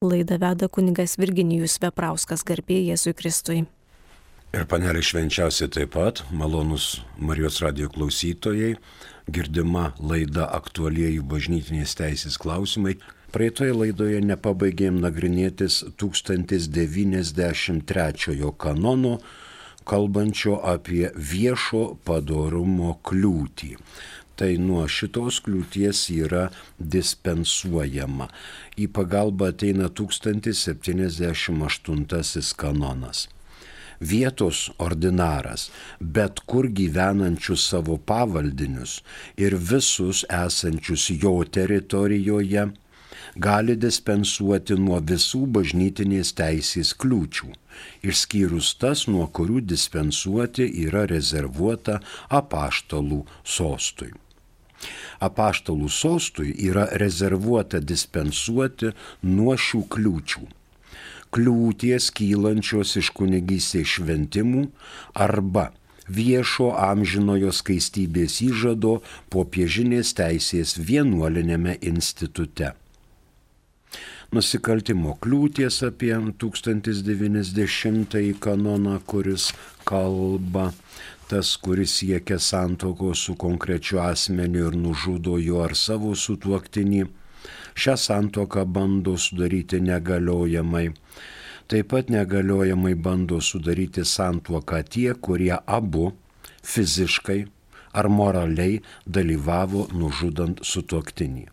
Laidą veda kuningas Virginijus Veprauskas garbė Jėzui Kristui. Ir panelė švenčiausiai taip pat, malonus Marijos radio klausytojai, girdima laida aktualieji bažnytinės teisės klausimai. Praeitoje laidoje nepabaigėm nagrinėtis 1093 kanono, kalbančio apie viešo padarumo kliūtį tai nuo šitos kliūties yra dispensuojama. Į pagalbą ateina 1078 kanonas. Vietos ordinaras, bet kur gyvenančius savo pavaldinius ir visus esančius jo teritorijoje, gali dispensuoti nuo visų bažnytinės teisės kliūčių, išskyrus tas, nuo kurių dispensuoti yra rezervuota apaštalų sostui apaštalų sostui yra rezervuota dispensuoti nuo šių kliūčių. Kliūties kylančios iš kunigystės šventimų arba viešo amžinojo skaistybės įžado popiežinės teisės vienuolinėme institute. Nusikaltimo kliūties apie 1090 kanoną, kuris kalba tas, kuris siekia santokos su konkrečiu asmeniu ir nužudo jo ar savo sutuoktinį, šią santoką bando sudaryti negaliojamai. Taip pat negaliojamai bando sudaryti santuoką tie, kurie abu fiziškai ar moraliai dalyvavo nužudant sutuoktinį.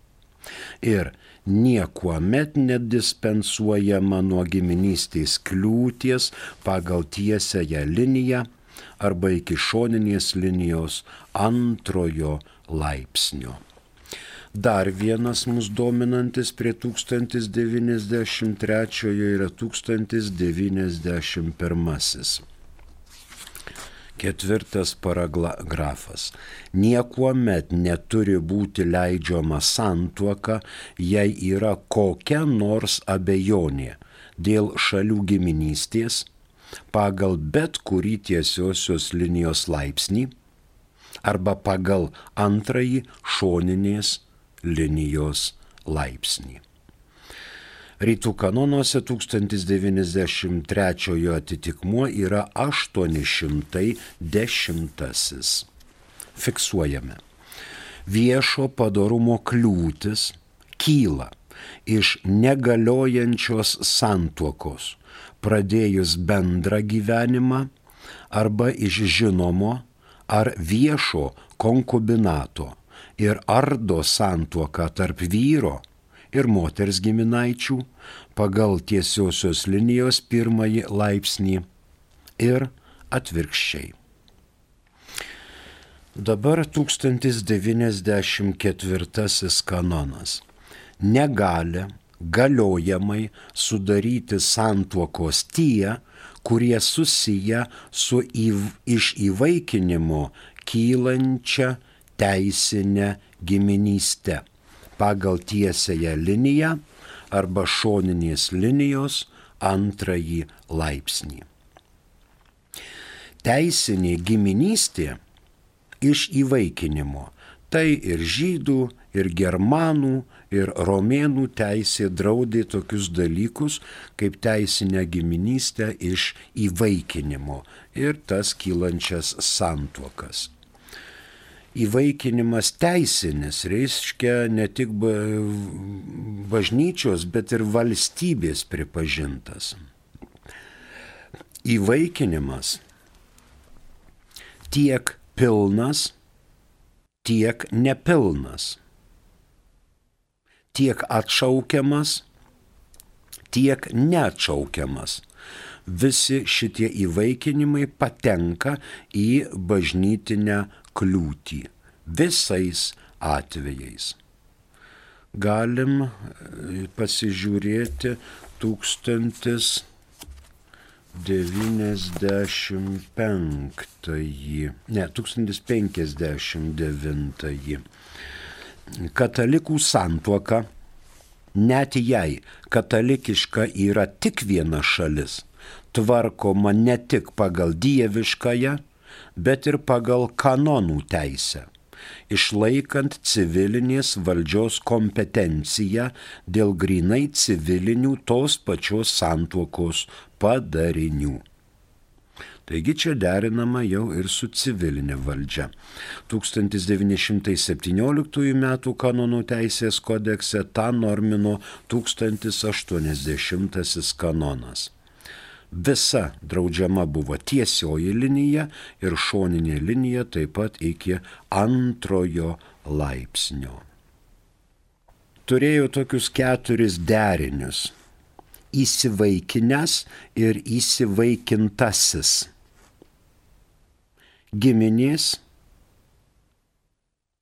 Ir niekuomet nedispensuojama nuo giminystės kliūties pagal tiesiąją liniją arba iki šoninės linijos antrojo laipsnio. Dar vienas mus dominantis prie 1093 yra 1091. Ketvirtas paragrafas. Niekuomet neturi būti leidžiama santuoka, jei yra kokia nors abejonė dėl šalių giminystės, pagal bet kurį tiesiosios linijos laipsnį arba pagal antrąjį šoninės linijos laipsnį. Rytų kanonuose 1093 atitikmuo yra 810. Fiksuojame. Viešo padarumo kliūtis kyla iš negaliojančios santuokos, pradėjus bendrą gyvenimą arba iš žinomo ar viešo konkubinato ir ardo santuoką tarp vyro ir moters giminaičių pagal tiesiosios linijos pirmąjį laipsnį ir atvirkščiai. Dabar 1094 kanonas. Negali galiojamai sudaryti santuokos tie, kurie susiję su įv, iš įvaikinimo kylančia teisinė giminystė pagal tiesąją liniją arba šoninės linijos antrąjį laipsnį. Teisinė giminystė iš įvaikinimo tai ir žydų, ir germanų, ir romėnų teisė draudė tokius dalykus kaip teisinę giminystę iš įvaikinimo ir tas kylančias santuokas. Įvaikinimas teisinis reiškia ne tik bažnyčios, bet ir valstybės pripažintas. Įvaikinimas tiek pilnas, tiek nepilnas, tiek atšaukiamas, tiek neatšaukiamas. Visi šitie įvaikinimai patenka į bažnytinę kliūtį visais atvejais. Galim e, pasižiūrėti 1000 95, ne, 1059. Katalikų santuoka, net jei katalikiška yra tik viena šalis, tvarkoma ne tik pagal dieviškąją, bet ir pagal kanonų teisę išlaikant civilinės valdžios kompetenciją dėl grinai civilinių tos pačios santuokos padarinių. Taigi čia derinama jau ir su civilinė valdžia. 1917 m. kanonų teisės kodekse tą normino 1080 kanonas. Visa draudžiama buvo tiesioji linija ir šoninė linija taip pat iki antrojo laipsnio. Turėjo tokius keturis derinius - įsivaikinęs ir įsivaikintasis. Giminės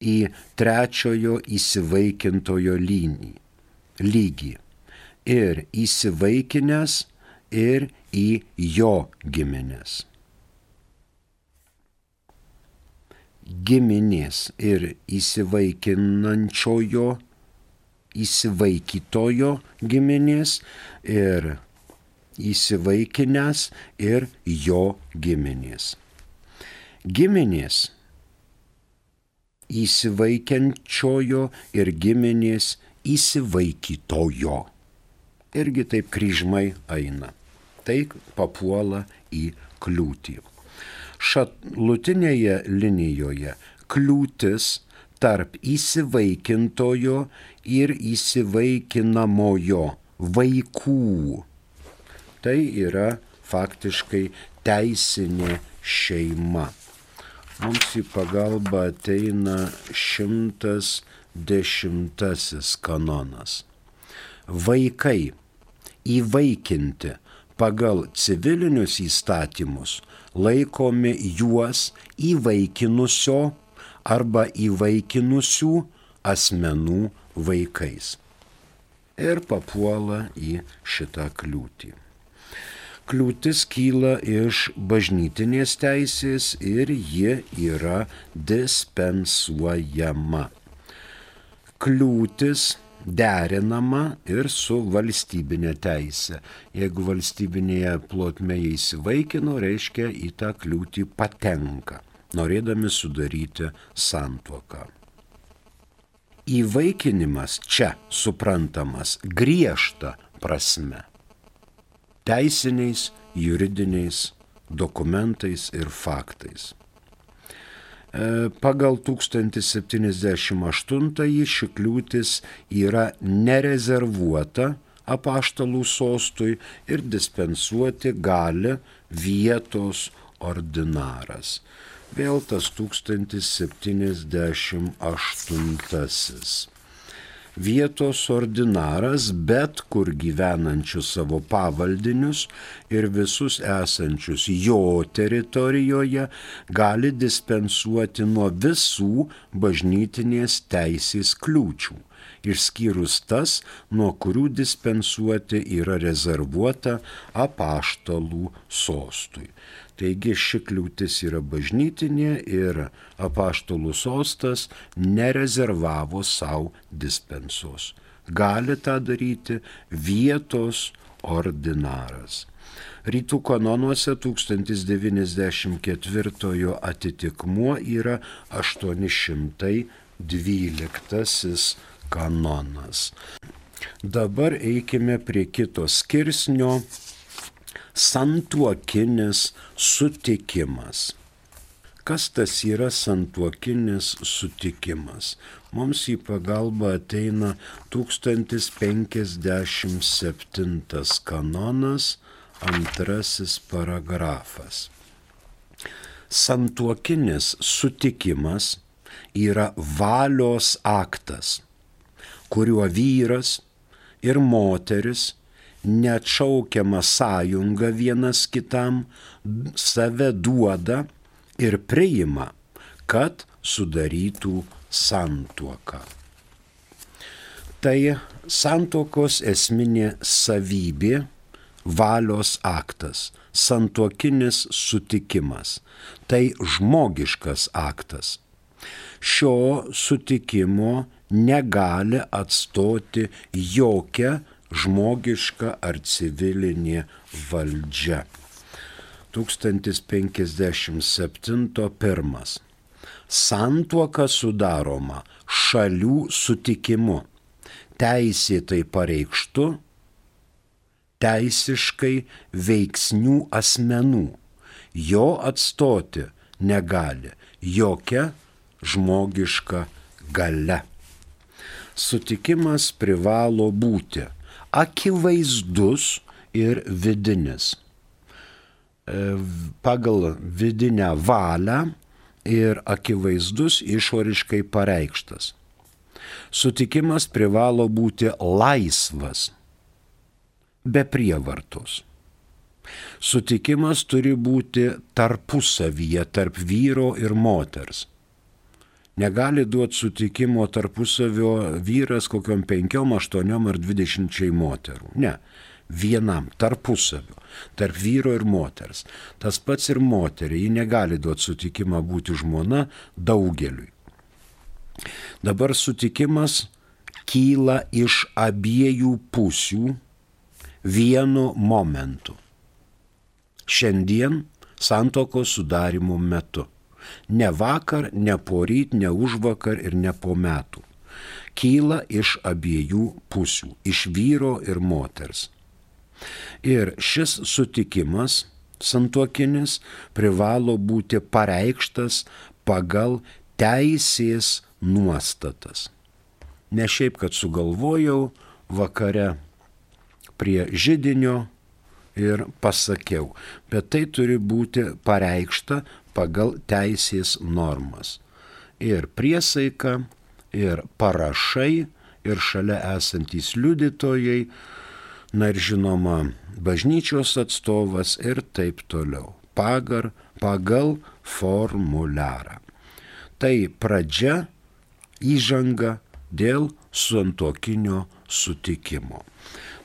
į trečiojo įsivaikintojo lynį, lygį. Ir įsivaikinęs ir į jo giminės. Giminės ir įsivaikinančiojo, įsivaikytojo giminės ir įsivaikinęs ir jo giminės giminės įsivaikiančiojo ir giminės įsivaikytojo. Irgi taip kryžmai eina. Tai papuola į kliūtį. Šalutinėje linijoje kliūtis tarp įsivaikintojo ir įsivaikinamojo vaikų. Tai yra faktiškai teisinė šeima mums į pagalbą ateina šimtas dešimtasis kanonas. Vaikai įvaikinti pagal civilinius įstatymus laikomi juos įvaikinusio arba įvaikinusių asmenų vaikais. Ir papuola į šitą kliūtį kliūtis kyla iš bažnytinės teisės ir ji yra dispensuojama. Kliūtis derinama ir su valstybinė teisė. Jeigu valstybinėje plotmėje įsivaikino, reiškia į tą kliūtį patenka, norėdami sudaryti santuoką. Įvaikinimas čia suprantamas griežta prasme teisiniais, juridiniais dokumentais ir faktais. Pagal 1078 ši kliūtis yra nerezervuota apaštalų sostui ir dispensuoti gali vietos ordinaras. Vėl tas 1078 vietos ordinaras bet kur gyvenančius savo pavaldinius ir visus esančius jo teritorijoje gali dispensuoti nuo visų bažnytinės teisės kliūčių išskyrus tas, nuo kurių dispensuoti yra rezervuota apaštalų sostui. Taigi ši kliūtis yra bažnytinė ir apaštalų sostas nerezervavo savo dispensos. Gali tą daryti vietos ordinaras. Rytų kanonuose 1094 atitikmuo yra 812 kanonas. Dabar eikime prie kito skirsnio santuokinis sutikimas. Kas tas yra santuokinis sutikimas? Mums į pagalbą ateina 1057 kanonas, antrasis paragrafas. Santuokinis sutikimas yra valios aktas, kuriuo vyras ir moteris neatšaukiama sąjunga vienas kitam save duoda ir priima, kad sudarytų santuoką. Tai santuokos esminė savybė - valios aktas, santuokinis sutikimas. Tai žmogiškas aktas. Šio sutikimo negali atstoti jokia žmogiška ar civilinė valdžia. 1057 pirmas. santuoka sudaroma šalių sutikimu, teisėtai pareikštu, teisiškai veiksnių asmenų. Jo atstoti negali jokia žmogiška gale. Sutikimas privalo būti akivaizdus ir vidinis. E, pagal vidinę valią ir akivaizdus išoriškai pareikštas. Sutikimas privalo būti laisvas, be prievartos. Sutikimas turi būti tarpusavyje tarp vyro ir moters. Negali duoti sutikimo tarpusavio vyras kokiam penkiom, aštuoniom ar dvidešimčiai moterų. Ne, vienam, tarpusavio, tarp vyro ir moters. Tas pats ir moteriai, ji negali duoti sutikimą būti žmona daugeliui. Dabar sutikimas kyla iš abiejų pusių vienu momentu. Šiandien santokos sudarimo metu. Ne vakar, ne poryt, ne už vakar ir ne po metų. Kyla iš abiejų pusių - iš vyro ir moters. Ir šis sutikimas santuokinis privalo būti pareikštas pagal teisės nuostatas. Ne šiaip, kad sugalvojau vakare prie žydinio ir pasakiau, bet tai turi būti pareikšta pagal teisės normas. Ir priesaika, ir parašai, ir šalia esantys liudytojai, na ir žinoma, bažnyčios atstovas ir taip toliau. Pagar, pagal formuliarą. Tai pradžia įžanga dėl suantokinio sutikimo.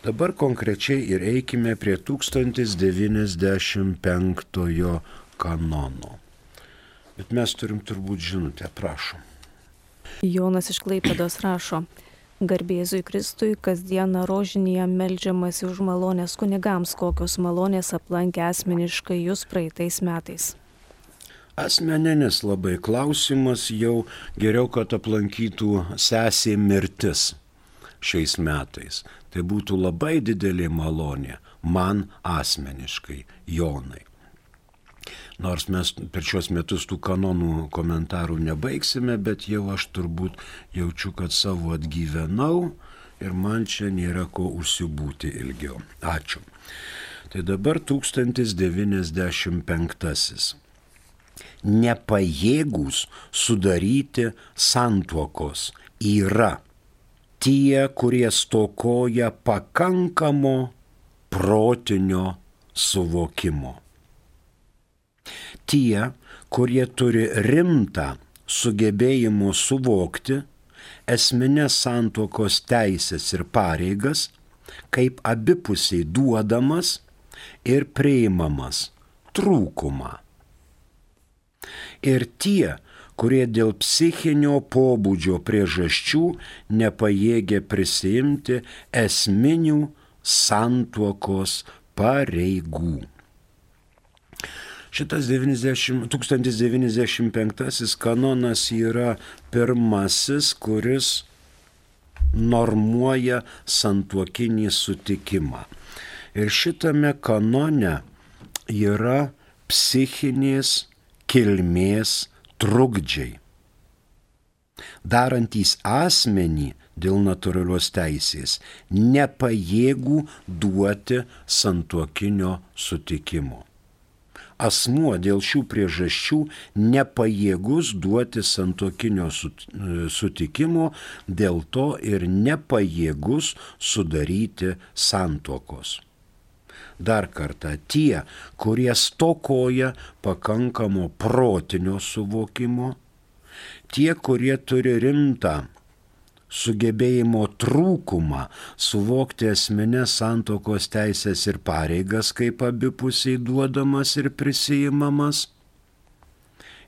Dabar konkrečiai ir eikime prie 1095 kanono. Bet mes turim turbūt žinutę, prašom. Jonas iš Klaipėdos rašo. Garbėzui Kristui kasdieną rožinėje melžiamasi už malonės kunigams, kokios malonės aplankė asmeniškai jūs praeitais metais. Asmeninis labai klausimas jau geriau, kad aplankytų sesė mirtis šiais metais. Tai būtų labai didelė malonė man asmeniškai, Jonai. Nors mes per šios metus tų kanonų komentarų nebaigsime, bet jau aš turbūt jaučiu, kad savo atgyvenau ir man čia nėra ko užsibūti ilgiau. Ačiū. Tai dabar 1095 nepajėgus sudaryti santuokos yra tie, kurie stokoja pakankamo protinio suvokimo. Tie, kurie turi rimtą sugebėjimo suvokti esminės santokos teisės ir pareigas, kaip abipusiai duodamas ir priimamas trūkumą. Ir tie, kurie dėl psichinio pobūdžio priežasčių nepajėgė prisimti esminių santuokos pareigų. Šitas 90, 1095 kanonas yra pirmasis, kuris normuoja santuokinį sutikimą. Ir šitame kanone yra psichinės kilmės trukdžiai, darantys asmenį dėl natūralios teisės, nepajėgų duoti santuokinio sutikimo. Asmuo dėl šių priežasčių nepajėgus duoti santuokinio sutikimo, dėl to ir nepajėgus sudaryti santuokos. Dar kartą, tie, kurie stokoja pakankamo protinio suvokimo, tie, kurie turi rimtą sugebėjimo trūkumą suvokti esminės santokos teisės ir pareigas kaip abipusiai duodamas ir prisijimamas.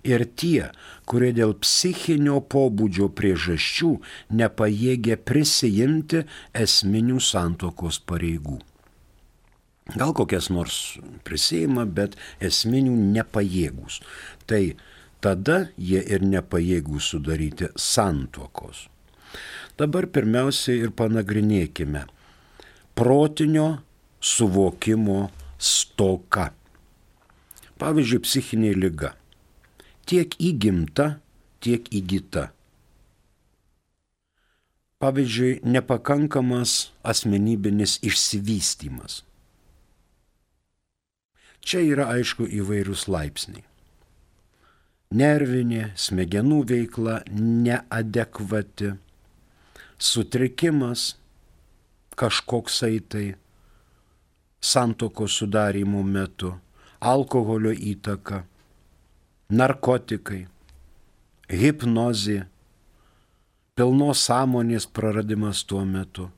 Ir tie, kurie dėl psichinio pobūdžio priežasčių nepajėgia prisijimti esminių santokos pareigų. Gal kokias nors prisėima, bet esminių nepajėgus. Tai tada jie ir nepajėgų sudaryti santuokos. Dabar pirmiausiai ir panagrinėkime protinio suvokimo stoka. Pavyzdžiui, psichinė lyga. Tiek įgimta, tiek įgyta. Pavyzdžiui, nepakankamas asmenybinis išsivystymas. Čia yra aišku įvairūs laipsniai nervinė, smegenų veikla neadekvati, sutrikimas kažkoksai tai santoko sudarimo metu, alkoholio įtaka, narkotikai, hipnozė, pilnos sąmonės praradimas tuo metu,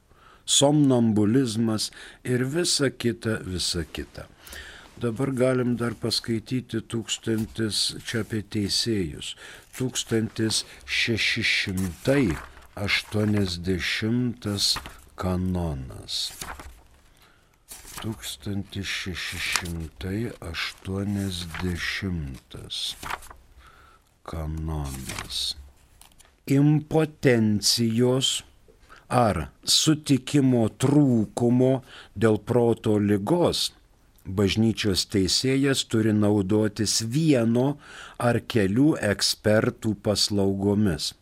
somnambulizmas ir visa kita, visa kita. Dabar galim dar paskaityti tūkstantis, čia apie teisėjus, 1680 kanonas. 1680 kanonas. Impotencijos ar sutikimo trūkumo dėl proto lygos bažnyčios teisėjas turi naudotis vieno ar kelių ekspertų paslaugomis.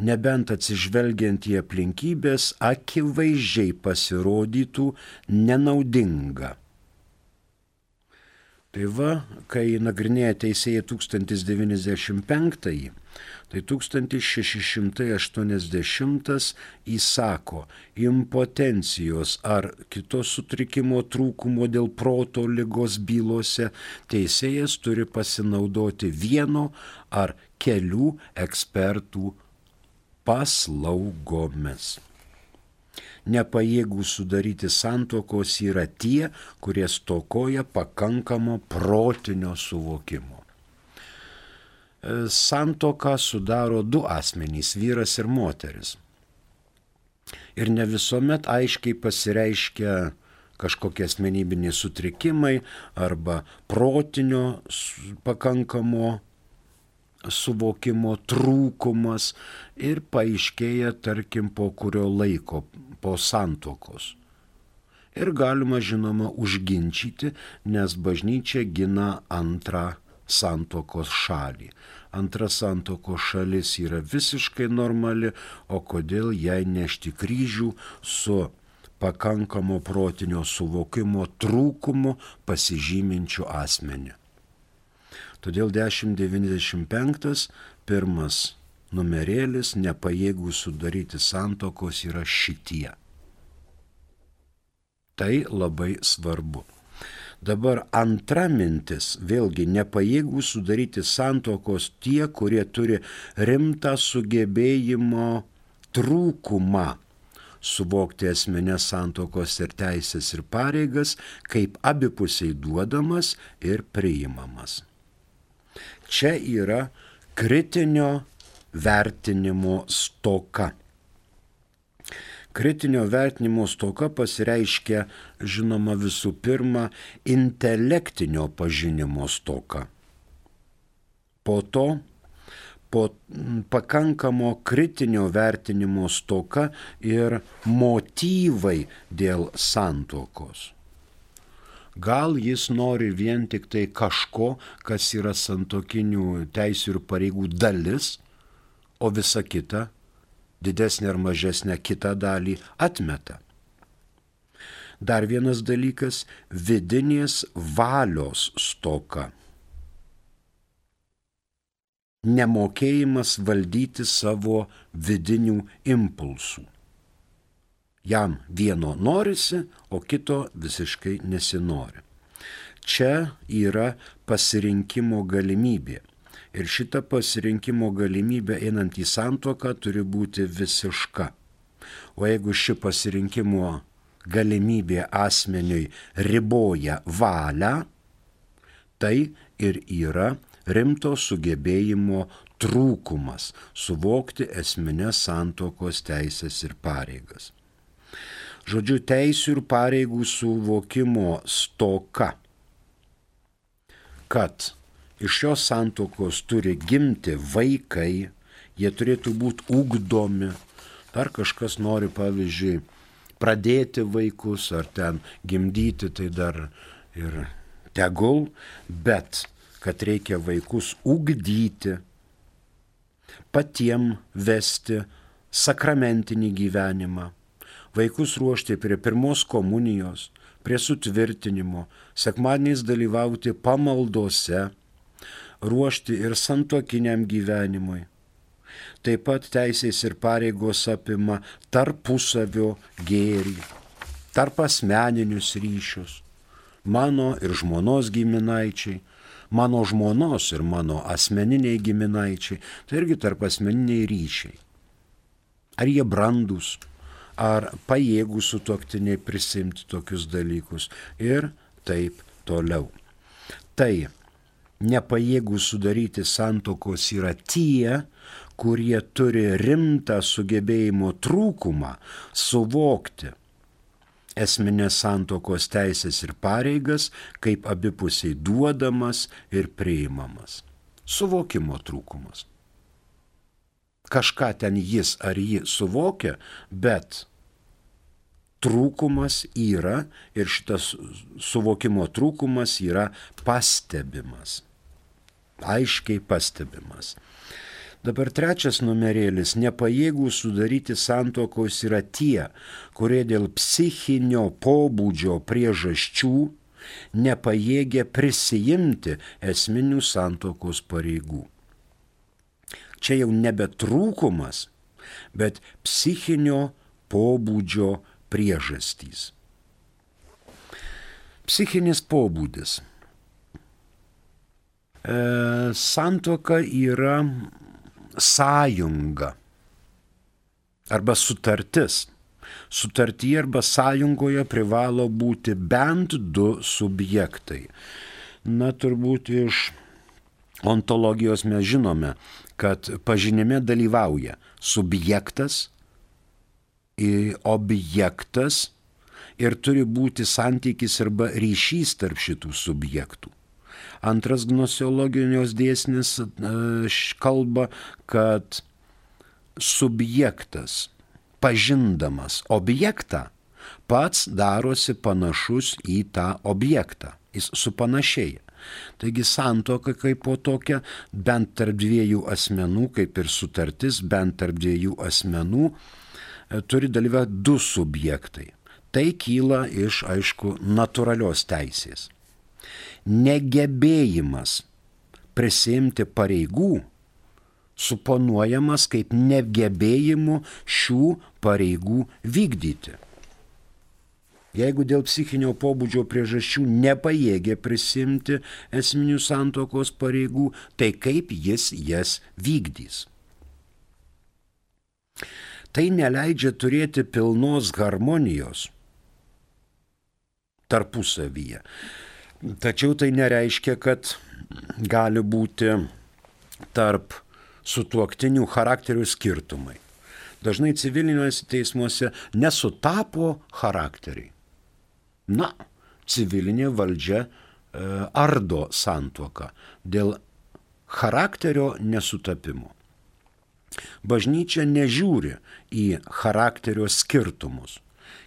Nebent atsižvelgiant į aplinkybės akivaizdžiai pasirodytų nenaudinga. Tai va, kai nagrinėja teisėjai 1095, Tai 1680 įsako impotencijos ar kitos sutrikimo trūkumo dėl proto lygos bylose teisėjas turi pasinaudoti vieno ar kelių ekspertų paslaugomis. Nepajėgų sudaryti santokos yra tie, kurie stokoja pakankamo protinio suvokimo. E, santoką sudaro du asmenys - vyras ir moteris. Ir ne visuomet aiškiai pasireiškia kažkokie asmenybiniai sutrikimai arba protinio pakankamo suvokimo trūkumas ir paaiškėja, tarkim, po kurio laiko, po santokos. Ir galima, žinoma, užginčyti, nes bažnyčia gina antrą santokos šalį. Antra santokos šalis yra visiškai normali, o kodėl jai nešti kryžių su pakankamo protinio suvokimo trūkumu pasižyminčių asmenį. Todėl 1095 pirmas numerėlis nepajėgų sudaryti santokos yra šitie. Tai labai svarbu. Dabar antra mintis, vėlgi nepajėgų sudaryti santokos tie, kurie turi rimtą sugebėjimo trūkumą suvokti esminės santokos ir teisės ir pareigas kaip abipusiai duodamas ir priimamas. Čia yra kritinio vertinimo stoka. Kritinio vertinimo stoka pasireiškia, žinoma, visų pirma, intelektinio pažinimo stoka. Po to po pakankamo kritinio vertinimo stoka ir motyvai dėl santokos. Gal jis nori vien tik tai kažko, kas yra santokinių teisų ir pareigų dalis, o visa kita didesnę ar mažesnę kitą dalį atmeta. Dar vienas dalykas - vidinės valios stoka. Nemokėjimas valdyti savo vidinių impulsų. Jam vieno norisi, o kito visiškai nesinori. Čia yra pasirinkimo galimybė. Ir šita pasirinkimo galimybė einant į santoką turi būti visiška. O jeigu ši pasirinkimo galimybė asmeniui riboja valią, tai ir yra rimto sugebėjimo trūkumas suvokti esminės santokos teisės ir pareigas. Žodžiu, teisų ir pareigų suvokimo stoka, kad iš šios santokos turi gimti vaikai, jie turėtų būti ugdomi. Dar kažkas nori, pavyzdžiui, pradėti vaikus ar ten gimdyti, tai dar ir tegul, bet kad reikia vaikus ugdyti, patiem vesti sakramentinį gyvenimą, vaikus ruošti prie pirmos komunijos, prie sutvirtinimo, sekmadieniais dalyvauti pamaldose, ruošti ir santokiniam gyvenimui. Taip pat teisės ir pareigos apima tarpusavio gėrį, tarp asmeninius ryšius, mano ir žmonos giminaičiai, mano žmonos ir mano asmeniniai giminaičiai, tai irgi tarp asmeniniai ryšiai. Ar jie brandus, ar pajėgų sutoktiniai prisimti tokius dalykus ir taip toliau. Tai nepajėgų sudaryti santokos yra tie, kurie turi rimtą sugebėjimo trūkumą suvokti esminės santokos teisės ir pareigas kaip abipusiai duodamas ir priimamas. Suvokimo trūkumas. Kažką ten jis ar ji suvokia, bet trūkumas yra ir šitas suvokimo trūkumas yra pastebimas. Aiškiai pastebimas. Dabar trečias numerėlis - nepajėgų sudaryti santokos yra tie, kurie dėl psichinio pobūdžio priežasčių nepajėgia prisijimti esminių santokos pareigų. Čia jau nebe trūkumas, bet psichinio pobūdžio priežastys. Psichinis pobūdis. E, santoka yra sąjunga arba sutartis. Sutartyje arba sąjungoje privalo būti bent du subjektai. Na, turbūt iš ontologijos mes žinome, kad pažinime dalyvauja subjektas objektas ir turi būti santykis arba ryšys tarp šitų subjektų. Antras gnosiologijos dėsnis e, kalba, kad subjektas, pažindamas objektą, pats darosi panašus į tą objektą. Jis supanašėja. Taigi santoka kaip po tokia, bent tarp dviejų asmenų, kaip ir sutartis, bent tarp dviejų asmenų, turi dalyvauti du subjektai. Tai kyla iš, aišku, natūralios teisės. Negebėjimas prisimti pareigų suponuojamas kaip negebėjimu šių pareigų vykdyti. Jeigu dėl psichinio pobūdžio priežasčių nepajėgė prisimti esminių santokos pareigų, tai kaip jis jas vykdys? tai neleidžia turėti pilnos harmonijos tarpusavyje. Tačiau tai nereiškia, kad gali būti tarp sutuoktinių charakterių skirtumai. Dažnai civiliniuose teismuose nesutapo charakteriai. Na, civilinė valdžia e, ardo santuoką dėl charakterio nesutapimo. Bažnyčia nežiūri į charakterio skirtumus.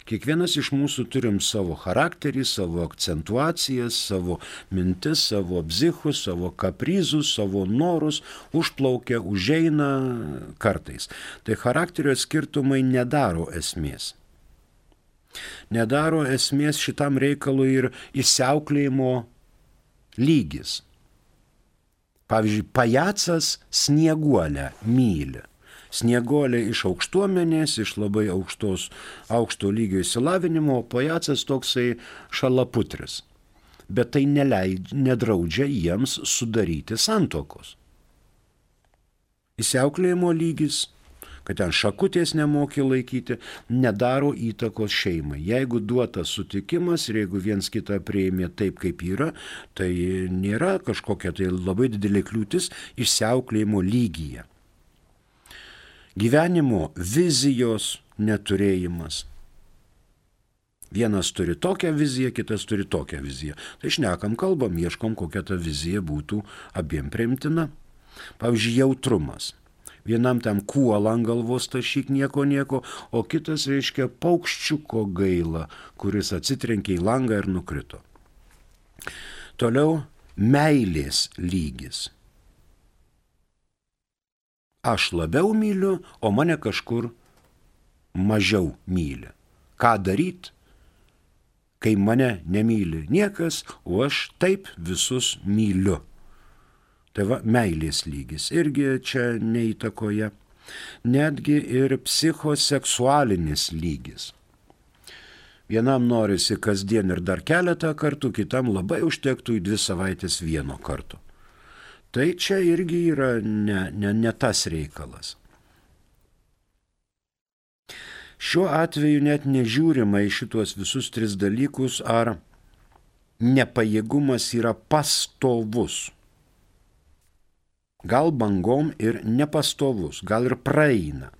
Kiekvienas iš mūsų turim savo charakterį, savo akcentuacijas, savo mintis, savo bzichus, savo kaprizus, savo norus, užplaukia, užeina kartais. Tai charakterio skirtumai nedaro esmės. Nedaro esmės šitam reikalui ir įsiauklėjimo lygis. Pavyzdžiui, pajacas snieguolę myli. Snieguolė iš aukštuomenės, iš labai aukštos, aukšto lygio įsilavinimo, o pajacas toksai šalaputris. Bet tai neleid, nedraudžia jiems sudaryti santokos. Įsiauklėjimo lygis kad ten šakutės nemoki laikyti, nedaro įtakos šeimai. Jeigu duotas sutikimas ir jeigu viens kitą prieimė taip, kaip yra, tai nėra kažkokia tai labai didelė kliūtis išsiauklėjimo lygyje. Gyvenimo vizijos neturėjimas. Vienas turi tokią viziją, kitas turi tokią viziją. Tai šnekam, kalbam, ieškom, kokia ta vizija būtų abiem priimtina. Pavyzdžiui, jautrumas. Vienam tam kuolą ant galvos tašyk nieko nieko, o kitas reiškia paukščiuko gaila, kuris atsitrenkė į langą ir nukrito. Toliau meilės lygis. Aš labiau myliu, o mane kažkur mažiau myli. Ką daryti, kai mane nemyli niekas, o aš taip visus myliu. Tai va, meilės lygis irgi čia neįtakoja. Netgi ir psichoseksualinis lygis. Vienam norisi kasdien ir dar keletą kartų, kitam labai užtektų į dvi savaitės vieno karto. Tai čia irgi yra ne, ne, ne tas reikalas. Šiuo atveju net nežiūrima į šituos visus tris dalykus, ar nepajėgumas yra pastovus. Gal bangom ir nepastovus, gal ir praeina,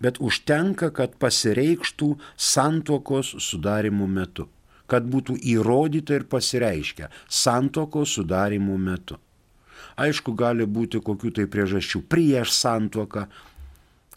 bet užtenka, kad pasireikštų santuokos sudarimo metu, kad būtų įrodyta ir pasireiškia santuokos sudarimo metu. Aišku, gali būti kokių tai priežasčių. Prieš santuoką,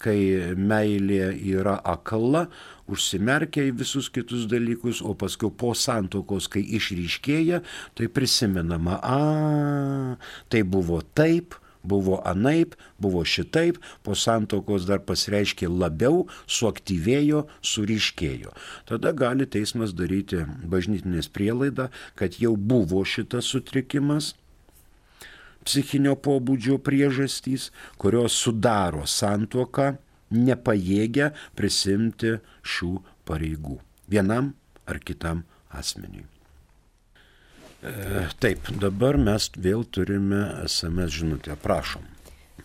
kai meilė yra akla, užsimerkia į visus kitus dalykus, o paskui po santokos, kai išryškėja, tai prisimenama, a, tai buvo taip, buvo anaip, buvo šitaip, po santokos dar pasireiškė labiau, suaktyvėjo, suriškėjo. Tada gali teismas daryti bažnytinės prielaidą, kad jau buvo šitas sutrikimas psichinio pobūdžio priežastys, kurios sudaro santuoką, nepajėgia prisimti šių pareigų vienam ar kitam asmeniui. E, taip, dabar mes vėl turime SMS žinutę, prašom.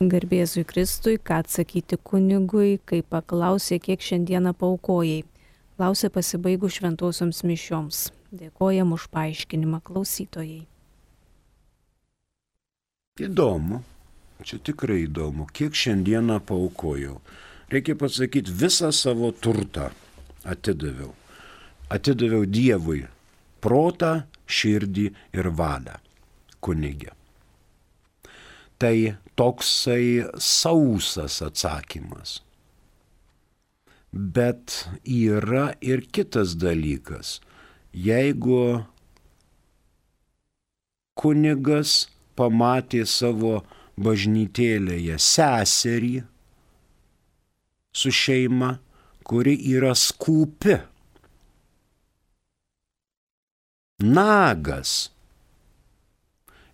Garbėzui Kristui, ką atsakyti kunigui, kai paklausė, kiek šiandieną paukojai. Klausė pasibaigus šventosioms mišioms. Dėkojam už paaiškinimą klausytojai. Įdomu, čia tikrai įdomu, kiek šiandieną paukojau. Reikia pasakyti, visą savo turtą atidaviau. Atidaviau Dievui protą, širdį ir valią kunigė. Tai toksai sausas atsakymas. Bet yra ir kitas dalykas. Jeigu kunigas pamatė savo bažnytėlėje seserį su šeima, kuri yra skūpi. Nagas.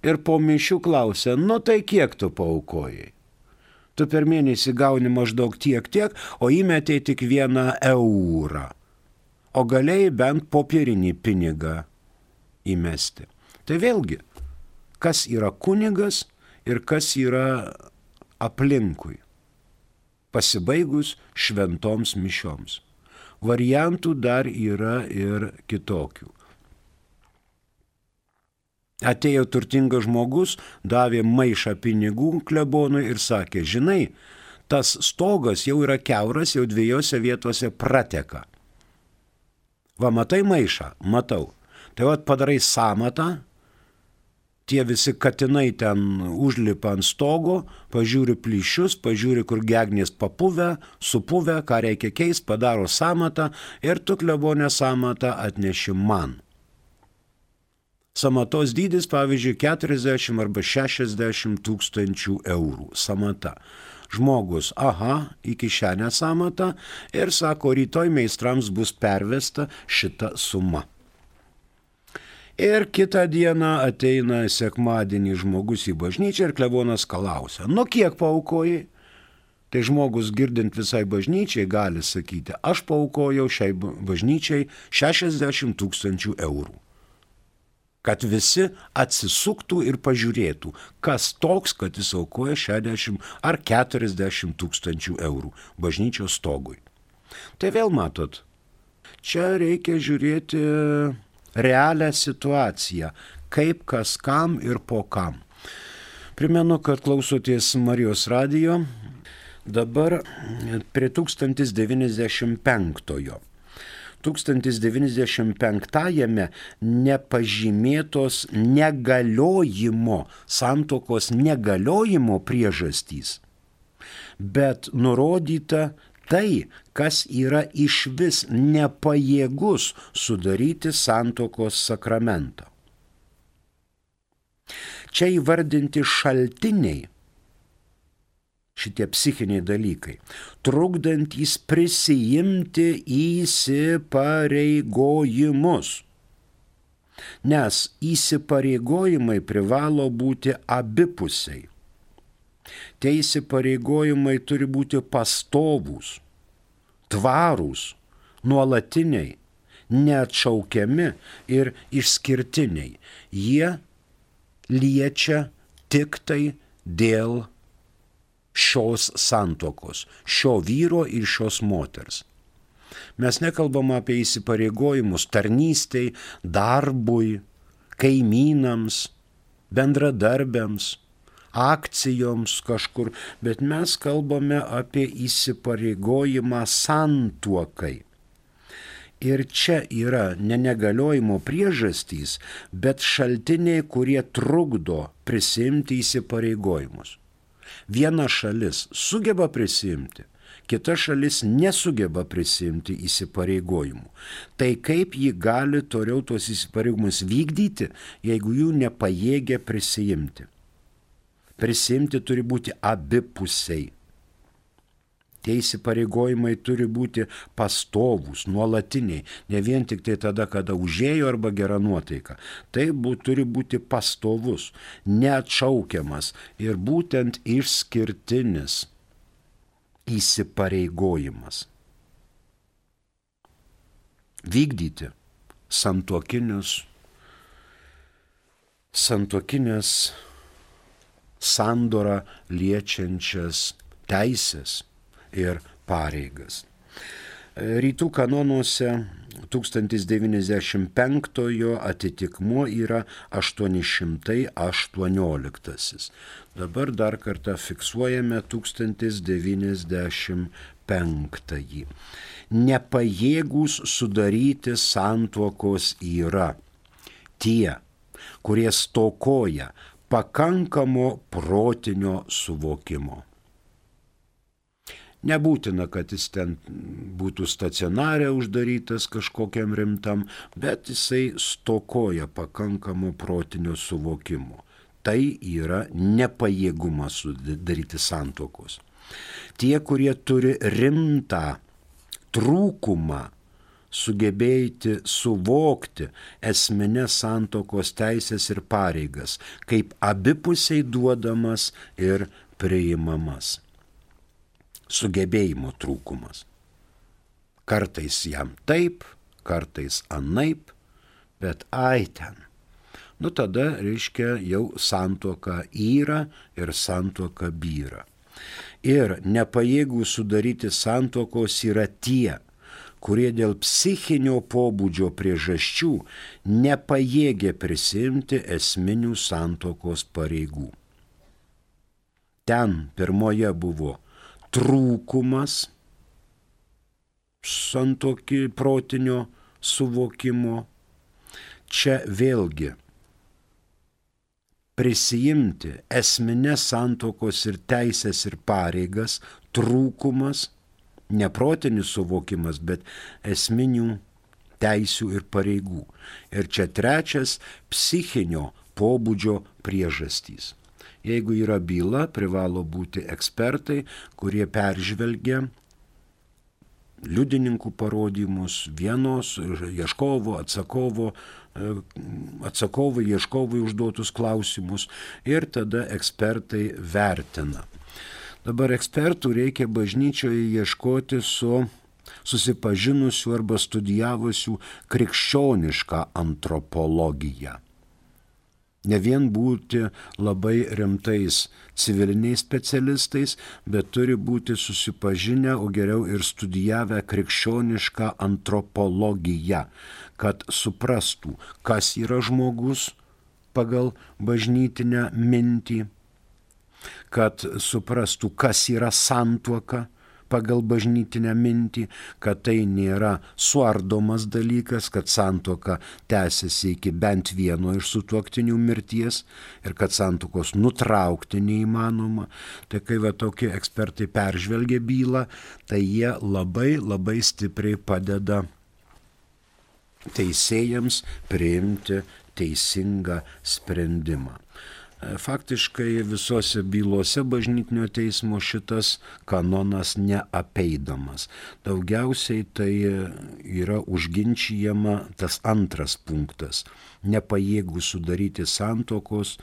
Ir po mišių klausia, nu tai kiek tu paukojai? Tu per mėnesį gauni maždaug tiek tiek, o įmetė tik vieną eurą. O galėjai bent popierinį pinigą įmesti. Tai vėlgi, kas yra kunigas ir kas yra aplinkui, pasibaigus šventoms mišioms. Variantų dar yra ir kitokių. Atėjo turtingas žmogus, davė maišą pinigų klebonui ir sakė, žinai, tas stogas jau yra keuras, jau dviejose vietose prateka. Va, matai maišą? Matau. Tai vad padarai samatą tie visi katinai ten užlipa ant stogo, pažiūri plyšius, pažiūri, kur gegnės papuvę, supuvę, ką reikia keisti, padaro samatą ir tu klebonę samatą atneši man. Samatos dydis, pavyzdžiui, 40 arba 60 tūkstančių eurų samata. Žmogus, aha, į kišenę samatą ir sako, rytoj meistrams bus pervesta šita suma. Ir kitą dieną ateina sekmadienį žmogus į bažnyčią ir klevonas klausia, nu kiek paukojai? Tai žmogus girdint visai bažnyčiai gali sakyti, aš paukojau šiai bažnyčiai 60 tūkstančių eurų. Kad visi atsisuktų ir pažiūrėtų, kas toks, kad jis aukoja 60 ar 40 tūkstančių eurų bažnyčios stogui. Tai vėl matot, čia reikia žiūrėti realią situaciją, kaip kas kam ir po kam. Primenu, kad klausotės Marijos radijo dabar prie 1095. 1095-ame nepažymėtos negaliojimo, santokos negaliojimo priežastys, bet nurodyta tai, kas yra iš vis nepajėgus sudaryti santokos sakramentą. Čia įvardinti šaltiniai šitie psichiniai dalykai, trukdantys prisijimti įsipareigojimus. Nes įsipareigojimai privalo būti abipusiai. Tie įsipareigojimai turi būti pastovūs, tvarūs, nuolatiniai, neatšaukiami ir išskirtiniai. Jie liečia tik tai dėl šios santokos, šio vyro ir šios moters. Mes nekalbam apie įsipareigojimus tarnystei, darbui, kaimynams, bendradarbiams, akcijoms kažkur, bet mes kalbame apie įsipareigojimą santuokai. Ir čia yra ne negaliojimo priežastys, bet šaltiniai, kurie trukdo prisimti įsipareigojimus. Viena šalis sugeba prisimti, kita šalis nesugeba prisimti įsipareigojimų. Tai kaip ji gali toliau tuos įsipareigojimus vykdyti, jeigu jų nepajėgia prisijimti? Prisimti turi būti abipusiai. Tie įsipareigojimai turi būti pastovūs, nuolatiniai, ne vien tik tai tada, kada užėjo arba gera nuotaika. Tai būt, turi būti pastovus, neatšaukiamas ir būtent išskirtinis įsipareigojimas. Vykdyti santuokinius, santuokinės sandorą liečiančias teisės ir pareigas. Rytų kanonuose 1095 atitikmuo yra 818. Dabar dar kartą fiksuojame 1095. Nepajėgus sudaryti santuokos yra tie, kurie stokoja pakankamo protinio suvokimo. Nebūtina, kad jis ten būtų stacionarė uždarytas kažkokiam rimtam, bet jisai stokoja pakankamo protinio suvokimo. Tai yra nepajėgumas sudaryti santokos. Tie, kurie turi rimtą trūkumą sugebėti suvokti esminės santokos teisės ir pareigas, kaip abipusiai duodamas ir priimamas sugebėjimo trūkumas. Kartais jam taip, kartais anaip, bet ai ten. Nu tada, reiškia, jau santuoka yra ir santuoka byra. Ir nepajėgų sudaryti santuokos yra tie, kurie dėl psichinio pobūdžio priežasčių nepajėgė prisimti esminių santokos pareigų. Ten pirmoje buvo trūkumas santokį protinio suvokimo. Čia vėlgi prisijimti esminės santokos ir teisės ir pareigas, trūkumas, neprotinis suvokimas, bet esminių teisių ir pareigų. Ir čia trečias psichinio pobūdžio priežastys. Jeigu yra byla, privalo būti ekspertai, kurie peržvelgia liudininkų parodymus, vienos ieškovo, atsakovo, atsakovai, ieškovai užduotus klausimus ir tada ekspertai vertina. Dabar ekspertų reikia bažnyčioje ieškoti su susipažinusių arba studijavusių krikščionišką antropologiją. Ne vien būti labai rimtais civiliniais specialistais, bet turi būti susipažinę, o geriau ir studijavę krikščionišką antropologiją, kad suprastų, kas yra žmogus pagal bažnytinę mintį, kad suprastų, kas yra santuoka pagal bažnytinę mintį, kad tai nėra suardomas dalykas, kad santoka tęsiasi iki bent vieno iš sutuoktinių mirties ir kad santokos nutraukti neįmanoma. Tai kai va tokie ekspertai peržvelgia bylą, tai jie labai labai stipriai padeda teisėjams priimti teisingą sprendimą. E, faktiškai visose bylose bažnytinio teismo šitas kanonas neapeidamas. Daugiausiai tai yra užginčijama tas antras punktas - nepajėgų sudaryti santokos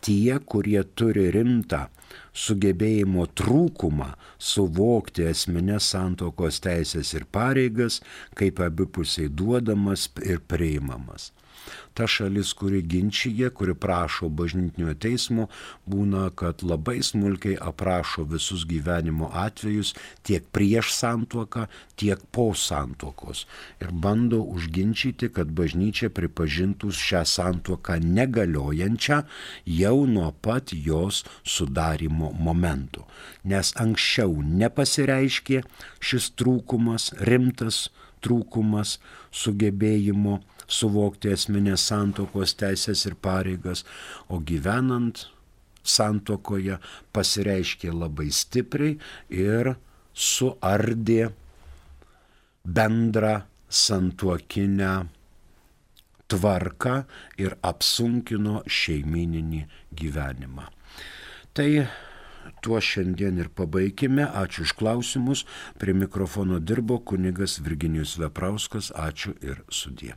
tie, kurie turi rimtą sugebėjimo trūkumą suvokti esminės santokos teisės ir pareigas, kaip abipusiai duodamas ir priimamas ta šalis, kuri ginčyje, kuri prašo bažnytinio teismo, būna, kad labai smulkiai aprašo visus gyvenimo atvejus tiek prieš santuoką, tiek po santuokos. Ir bando užginčyti, kad bažnyčia pripažintų šią santuoką negaliojančią jau nuo pat jos sudarimo momentų. Nes anksčiau nepasireiškė šis trūkumas, rimtas trūkumas sugebėjimo suvokti esminės santokos teisės ir pareigas, o gyvenant santokoje pasireiškė labai stipriai ir suardė bendrą santuokinę tvarką ir apsunkino šeimininį gyvenimą. Tai tuo šiandien ir pabaigime. Ačiū už klausimus. Prie mikrofono dirbo kunigas Virginijus Veprauskas. Ačiū ir sudie.